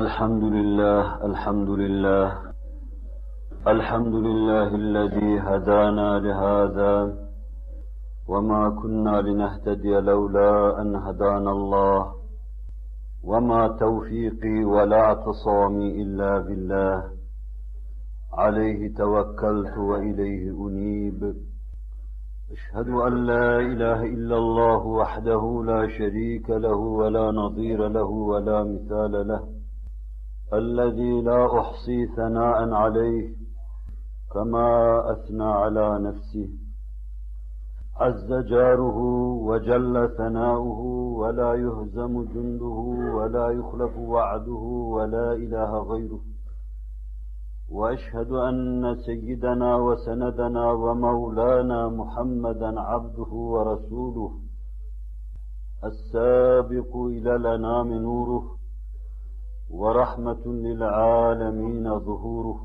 الحمد لله الحمد لله الحمد لله الذي هدانا لهذا وما كنا لنهتدي لولا أن هدانا الله وما توفيقي ولا اعتصامي إلا بالله عليه توكلت وإليه أنيب. أشهد أن لا إله إلا الله وحده لا شريك له ولا نظير له ولا مثال له. الذي لا أحصي ثناء عليه كما أثنى على نفسه. عز جاره وجل ثناؤه ولا يهزم جنده ولا يخلف وعده ولا إله غيره. وأشهد أن سيدنا وسندنا ومولانا محمدا عبده ورسوله السابق إلى الأنام نوره. ورحمة للعالمين ظهوره.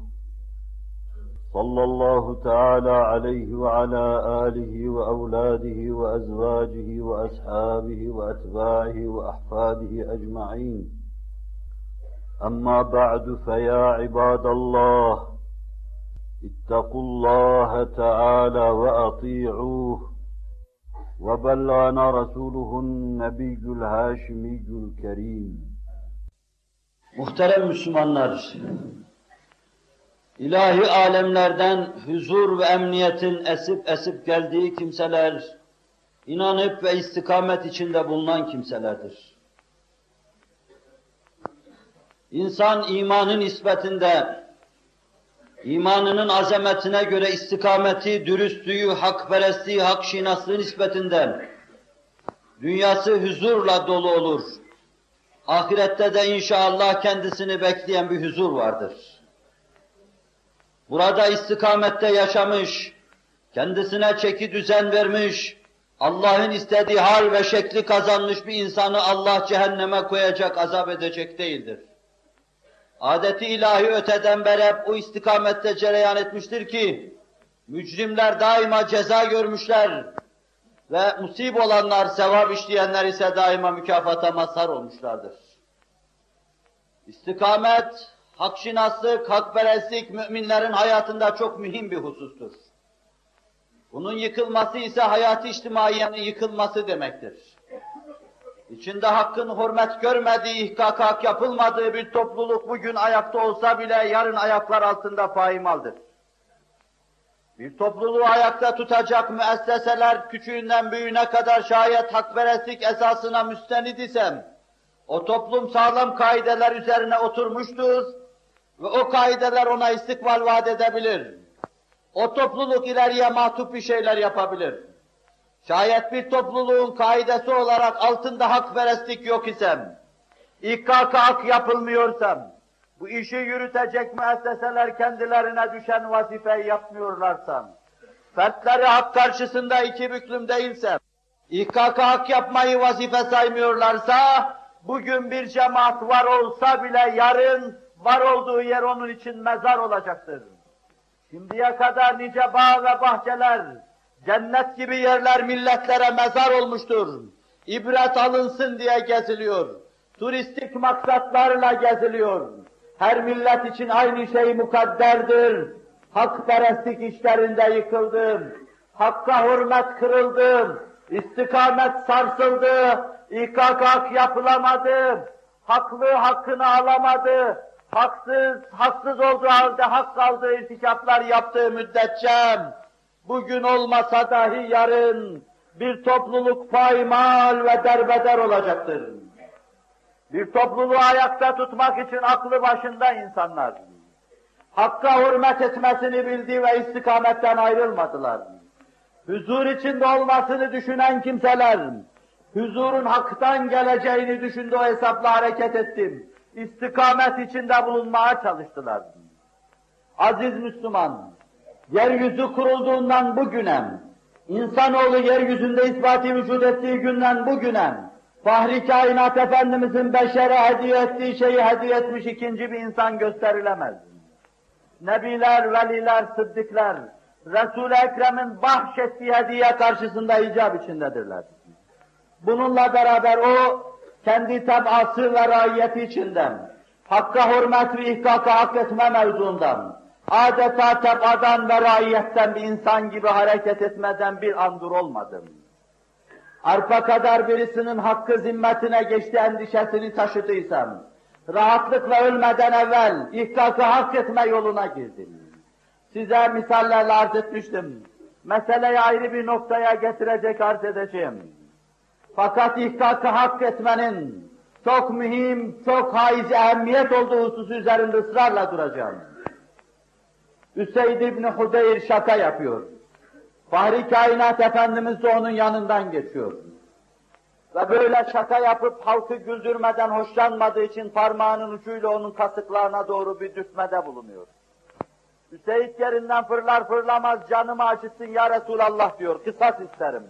صلى الله تعالى عليه وعلى آله وأولاده وأزواجه وأصحابه وأتباعه وأحفاده أجمعين. أما بعد فيا عباد الله اتقوا الله تعالى وأطيعوه. وبلغنا رسوله النبي الهاشمي الكريم. Muhterem Müslümanlar, ilahi alemlerden huzur ve emniyetin esip esip geldiği kimseler, inanıp ve istikamet içinde bulunan kimselerdir. İnsan imanın nispetinde, imanının azametine göre istikameti, dürüstlüğü, hakperestliği, hakşinaslığı nispetinde dünyası huzurla dolu olur. Ahirette de inşallah kendisini bekleyen bir huzur vardır. Burada istikamette yaşamış, kendisine çeki düzen vermiş, Allah'ın istediği hal ve şekli kazanmış bir insanı Allah cehenneme koyacak, azap edecek değildir. Adeti ilahi öteden beri hep o istikamette cereyan etmiştir ki, mücrimler daima ceza görmüşler ve musib olanlar, sevap işleyenler ise daima mükafata mazhar olmuşlardır. İstikamet, hakşinaslık, hakperestlik müminlerin hayatında çok mühim bir husustur. Bunun yıkılması ise hayat-ı içtimaiyenin yıkılması demektir. İçinde hakkın hürmet görmediği, ihkak yapılmadığı bir topluluk bugün ayakta olsa bile yarın ayaklar altında paymaldır. Bir topluluğu ayakta tutacak müesseseler küçüğünden büyüğüne kadar şayet hakperestlik esasına müstenid isem, o toplum sağlam kaideler üzerine oturmuştur ve o kaideler ona istikbal vaat edebilir. O topluluk ileriye mahtup bir şeyler yapabilir. Şayet bir topluluğun kaidesi olarak altında hakperestlik yok isem, İKK yapılmıyorsam, bu işi yürütecek müesseseler kendilerine düşen vazifeyi yapmıyorlarsam, fertleri hak karşısında iki büklüm değilsem, İKK hak yapmayı vazife saymıyorlarsa, bugün bir cemaat var olsa bile yarın var olduğu yer onun için mezar olacaktır. Şimdiye kadar nice bağ ve bahçeler, cennet gibi yerler milletlere mezar olmuştur. İbret alınsın diye geziliyor. Turistik maksatlarla geziliyor. Her millet için aynı şey mukadderdir. Hakperestlik işlerinde yıkıldım. Hakka hürmet kırıldı. İstikamet sarsıldı. İKK yapılamadı. Haklı hakkını alamadı. Haksız, haksız olduğu halde hak kaldığı irtikaplar yaptığı müddetçe bugün olmasa dahi yarın bir topluluk paymal ve derbeder olacaktır. Bir topluluğu ayakta tutmak için aklı başında insanlar, hakka hürmet etmesini bildi ve istikametten ayrılmadılar. Huzur içinde olmasını düşünen kimseler, huzurun haktan geleceğini düşündü o hesapla hareket ettim. İstikamet içinde bulunmaya çalıştılar. Aziz Müslüman, yeryüzü kurulduğundan bugüne, insanoğlu yeryüzünde ispati vücut ettiği günden bugüne, Fahri kainat Efendimizin beşere hediye ettiği şeyi hediye etmiş ikinci bir insan gösterilemez. Nebiler, veliler, sıddıklar, Resul-i Ekrem'in bahşettiği hediye karşısında icap içindedirler. Bununla beraber o kendi tabası ve raiyeti içinden Hakka hürmet ve ihkaka hak etme mevzuundan, adeta tebadan ve raiyetten bir insan gibi hareket etmeden bir andur olmadım. Arpa kadar birisinin hakkı zimmetine geçti endişesini taşıdıysam, rahatlıkla ölmeden evvel ihkakı hak etme yoluna girdim. Size misallerle arz etmiştim. Meseleyi ayrı bir noktaya getirecek arz edeceğim. Fakat ihkakı hak etmenin çok mühim, çok haiz ehemmiyet olduğu hususu üzerinde ısrarla duracağım. Üseyd İbni Hudeyr şaka yapıyor. Fahri Kainat Efendimiz de onun yanından geçiyor. Ve böyle şaka yapıp halkı güldürmeden hoşlanmadığı için parmağının ucuyla onun kasıklarına doğru bir dürtmede bulunuyor. Hüseyin yerinden fırlar fırlamaz canımı acıttın ya Resulallah diyor, kısas isterim.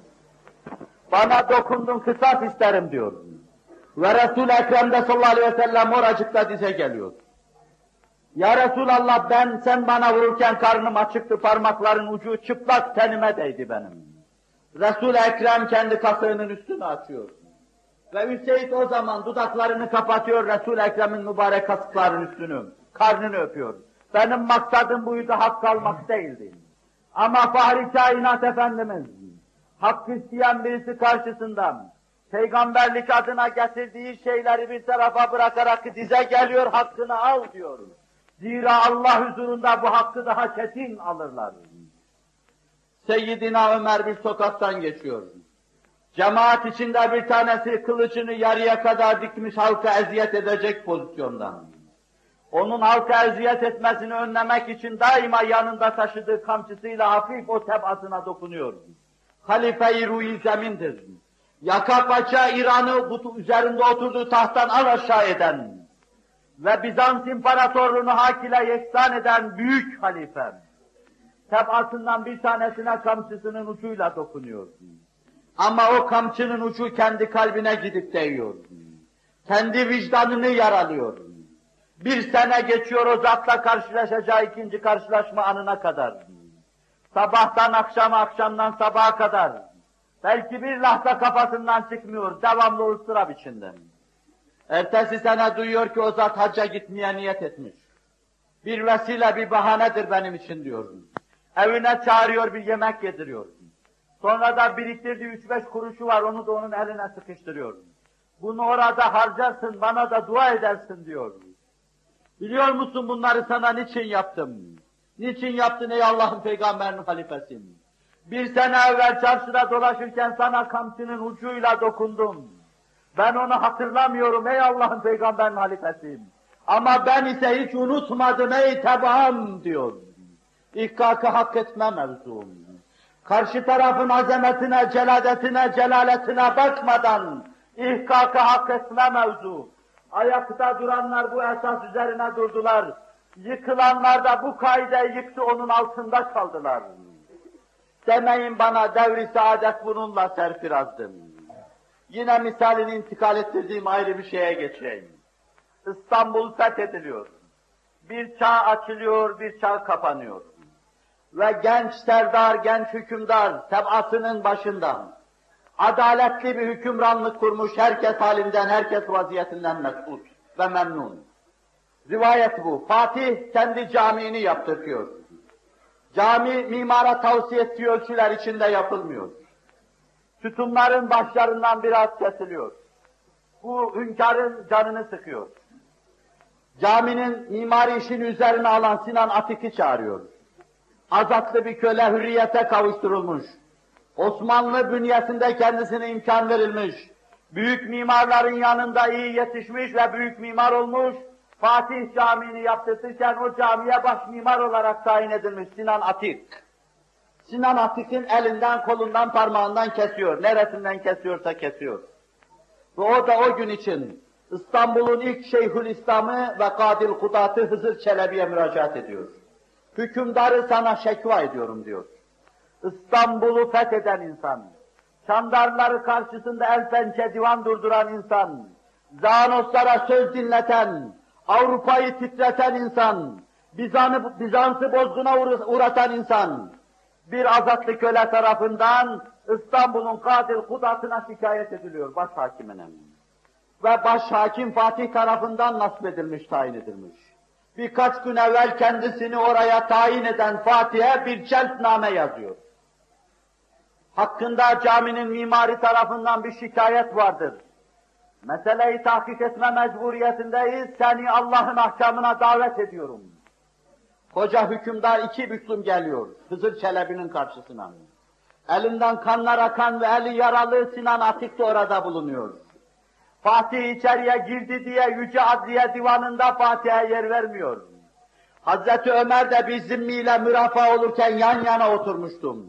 Bana dokundun kısas isterim diyor. Ve Resul-i Ekrem de sallallahu aleyhi ve sellem oracıkta dize geliyor. Ya Resulallah ben sen bana vururken karnım açıktı, parmakların ucu çıplak tenime değdi benim. Resul-i Ekrem kendi kasığının üstünü açıyor. Ve Hüseyin o zaman dudaklarını kapatıyor Resul-i Ekrem'in mübarek kasıkların üstünü, karnını öpüyor. Benim maksadım buydu, hak kalmak değildi. Ama Fahri Kainat Efendimiz, hak isteyen birisi karşısında, peygamberlik adına getirdiği şeyleri bir tarafa bırakarak dize geliyor, hakkını al diyor. Zira Allah huzurunda bu hakkı daha kesin alırlar. Seyyidina Ömer bir sokaktan geçiyor. Cemaat içinde bir tanesi kılıcını yarıya kadar dikmiş halka eziyet edecek pozisyondan. Onun halka eziyet etmesini önlemek için daima yanında taşıdığı kamçısıyla hafif o tebatına dokunuyor. Halife-i Ruhi Zemin'dir. Yaka paça İran'ı üzerinde oturduğu tahttan al aşağı eden ve Bizans İmparatorluğunu hak ile yeksan eden büyük halifem. Tebatından bir tanesine kamçısının ucuyla dokunuyor. Ama o kamçının ucu kendi kalbine gidip değiyor. Kendi vicdanını yaralıyor. Bir sene geçiyor o zatla karşılaşacağı ikinci karşılaşma anına kadar. Sabahtan akşama, akşamdan sabaha kadar. Belki bir lahza kafasından çıkmıyor, devamlı ıstırap içinde. Ertesi sene duyuyor ki o zat hacca gitmeye niyet etmiş. Bir vesile, bir bahanedir benim için diyor. Evine çağırıyor, bir yemek yediriyor. Sonra da biriktirdiği üç beş kuruşu var, onu da onun eline sıkıştırıyor. Bunu orada harcarsın, bana da dua edersin diyor. Biliyor musun bunları sana niçin yaptım? Niçin yaptın ey Allah'ın peygamberinin halifesin? Bir sene evvel çarşıda dolaşırken sana kamçının ucuyla dokundum. Ben onu hatırlamıyorum ey Allah'ın peygamberinin halifesiyim. Ama ben ise hiç unutmadım ey tebaam diyor. İhkakı hak etme mevzum. Karşı tarafın azametine, celadetine, celaletine bakmadan ihkakı hak etme mevzu. Ayakta duranlar bu esas üzerine durdular. Yıkılanlar da bu kaideyi yıktı, onun altında kaldılar. Demeyin bana devri saadet bununla serfirazdım. Yine misalini intikal ettirdiğim ayrı bir şeye geçeyim. İstanbul fethediliyor. Bir çağ açılıyor, bir çağ kapanıyor. Ve genç serdar, genç hükümdar tebaasının başından adaletli bir hükümranlık kurmuş, herkes halinden, herkes vaziyetinden mesut ve memnun. Rivayet bu. Fatih kendi camiini yaptırıyor. Cami mimara tavsiye ettiği ölçüler içinde yapılmıyor. Sütunların başlarından biraz kesiliyor. Bu hünkârın canını sıkıyor. Caminin mimari işini üzerine alan Sinan Atik'i çağırıyor. Azatlı bir köle hürriyete kavuşturulmuş. Osmanlı bünyesinde kendisine imkan verilmiş. Büyük mimarların yanında iyi yetişmiş ve büyük mimar olmuş. Fatih Camii'ni yaptırırken o camiye baş mimar olarak tayin edilmiş Sinan Atik. Sinan Atik'in elinden, kolundan, parmağından kesiyor. Neresinden kesiyorsa kesiyor. Ve o da o gün için İstanbul'un ilk Şeyhül İslam'ı ve Kadil Kudat'ı Hızır Çelebi'ye müracaat ediyor. Hükümdarı sana şekva ediyorum diyor. İstanbul'u fetheden insan, Çandarları karşısında el pençe divan durduran insan, Zanoslara söz dinleten, Avrupa'yı titreten insan, Bizans'ı Bizans bozguna uğratan insan, bir azatlı köle tarafından İstanbul'un katil kudatına şikayet ediliyor başhakimine. ve baş hakim Fatih tarafından nasip edilmiş, tayin edilmiş. Birkaç gün evvel kendisini oraya tayin eden Fatih'e bir celtname yazıyor. Hakkında caminin mimari tarafından bir şikayet vardır. Meseleyi tahkik etme mecburiyetindeyiz, seni Allah'ın ahkamına davet ediyorum. Koca hükümdar iki büklüm geliyor, Hızır Çelebi'nin karşısına. Elinden kanlar akan ve eli yaralı Sinan Atik de orada bulunuyor. Fatih içeriye girdi diye Yüce Adliye Divanı'nda Fatih'e yer vermiyor. Hazreti Ömer de bir zimmiyle mürafa olurken yan yana oturmuştum.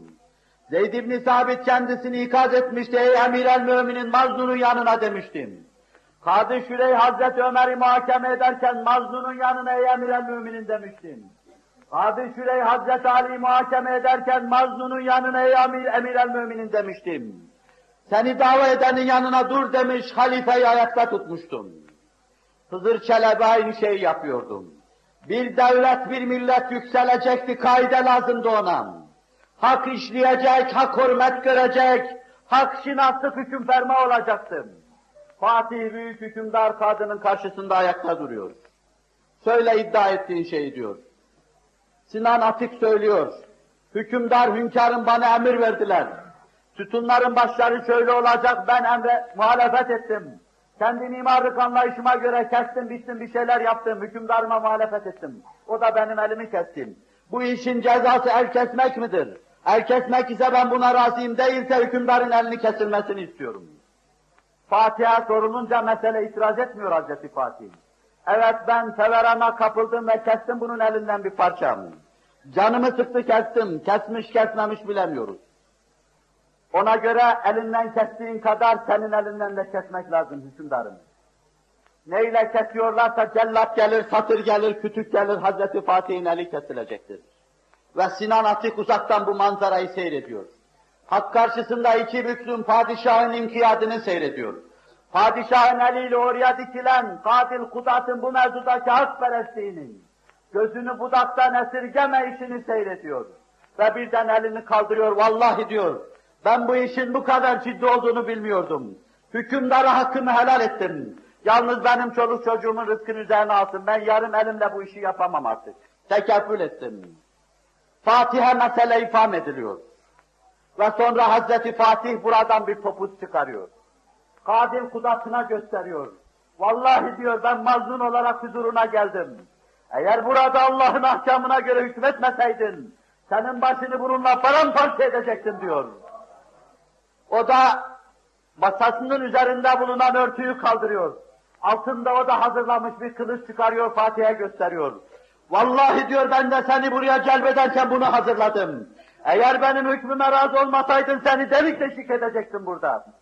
Zeyd ibn Sabit kendisini ikaz etmişti, ey emir el müminin Maznun'un yanına demiştim. Kadı Şürey Hazreti Ömer'i muhakeme ederken Maznun'un yanına ey emir el müminin demiştim. Kadı Şürey Hazreti Ali muhakeme ederken Maznun'un yanına ey emir, emir el müminin demiştim. Seni dava edenin yanına dur demiş, halifeyi ayakta tutmuştum. Hızır Çelebi aynı şeyi yapıyordum. Bir devlet, bir millet yükselecekti, kaide lazımdı ona. Hak işleyecek, hak hürmet görecek, hak şinaslık hüküm ferma olacaktım. Fatih büyük hükümdar kadının karşısında ayakta duruyor. Söyle iddia ettiğin şeyi diyor. Sinan Atik söylüyor. Hükümdar, hünkârım bana emir verdiler. Sütunların başları şöyle olacak, ben emre muhalefet ettim. Kendi mimarlık anlayışıma göre kestim, bittim, bir şeyler yaptım, hükümdarıma muhalefet ettim. O da benim elimi kestim. Bu işin cezası el kesmek midir? El kesmek ise ben buna razıyım, değilse hükümdarın elini kesilmesini istiyorum. Fatih'e sorulunca mesele itiraz etmiyor Hazreti Fatih. Evet ben severana kapıldım ve kestim bunun elinden bir parçam. Canımı sıktı kestim, kesmiş kesmemiş bilemiyoruz. Ona göre elinden kestiğin kadar senin elinden de kesmek lazım hükümdarım. Neyle kesiyorlarsa cellat gelir, satır gelir, kütük gelir, Hazreti Fatih'in eli kesilecektir. Ve Sinan Atik uzaktan bu manzarayı seyrediyor. Hak karşısında iki büklüm padişahın inkiyadını seyrediyor. Padişahın eliyle oraya dikilen katil kudatın bu mevzudaki hakperestliğinin gözünü budaktan esirgeme işini seyrediyor. Ve birden elini kaldırıyor, vallahi diyor, ben bu işin bu kadar ciddi olduğunu bilmiyordum. Hükümdara hakkımı helal ettim. Yalnız benim çoluk çocuğumun rızkını üzerine alsın. Ben yarım elimle bu işi yapamam artık. Tekeffül ettim. Fatih'e mesele ifam ediliyor. Ve sonra Hazreti Fatih buradan bir topuz çıkarıyor. Kadil kudasına gösteriyor. Vallahi diyor ben mazlum olarak huzuruna geldim. Eğer burada Allah'ın ahkamına göre hükmetmeseydin, senin başını bununla paramparça edecektim diyor. O da masasının üzerinde bulunan örtüyü kaldırıyor. Altında o da hazırlamış bir kılıç çıkarıyor, Fatih'e gösteriyor. Vallahi diyor ben de seni buraya celbederken bunu hazırladım. Eğer benim hükmüme razı olmasaydın seni delik deşik edecektim burada.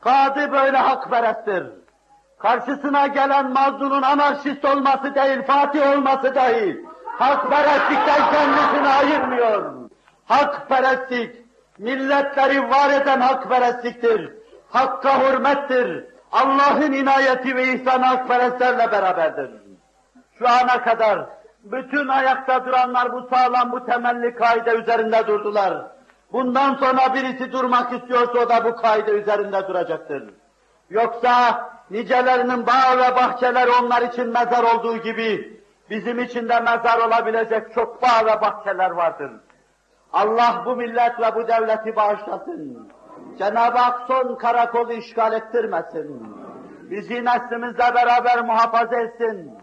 Kadı böyle hakperesttir. Karşısına gelen mazlunun anarşist olması değil, Fatih olması değil. Hakperestlikten kendisini ayırmıyor. Hakperestlik, milletleri var eden hakperestliktir. Hakka hürmettir. Allah'ın inayeti ve ihsanı hakperestlerle beraberdir. Şu ana kadar bütün ayakta duranlar bu sağlam, bu temelli kaide üzerinde durdular. Bundan sonra birisi durmak istiyorsa o da bu kaide üzerinde duracaktır. Yoksa nicelerinin bağ ve bahçeler onlar için mezar olduğu gibi bizim için de mezar olabilecek çok bağ ve bahçeler vardır. Allah bu millet ve bu devleti bağışlasın. Cenab-ı Hak son karakolu işgal ettirmesin. Bizi neslimizle beraber muhafaza etsin.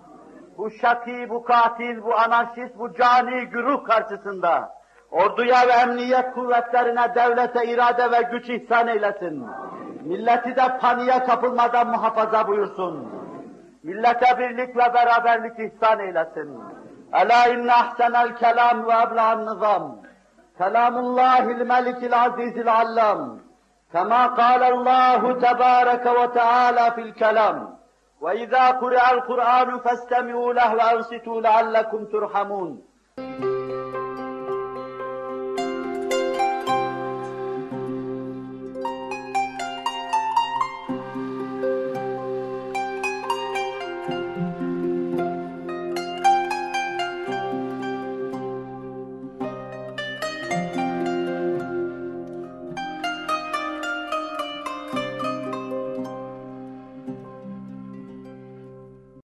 Bu şaki, bu katil, bu anarşist, bu cani güruh karşısında Orduya ve emniyet kuvvetlerine, devlete irade ve güç ihsan eylesin. Milleti de paniğe kapılmadan muhafaza buyursun. Millete birlik ve beraberlik ihsan eylesin. Ela inne ahsenel kelam ve ebla'n nizam. Kelamullahil melikil azizil allam. Kema kâlallahu tebâreke ve teâlâ fil kelam. Ve izâ kure'el Kur'an festemi'û leh ve ansitu leallekum turhamun.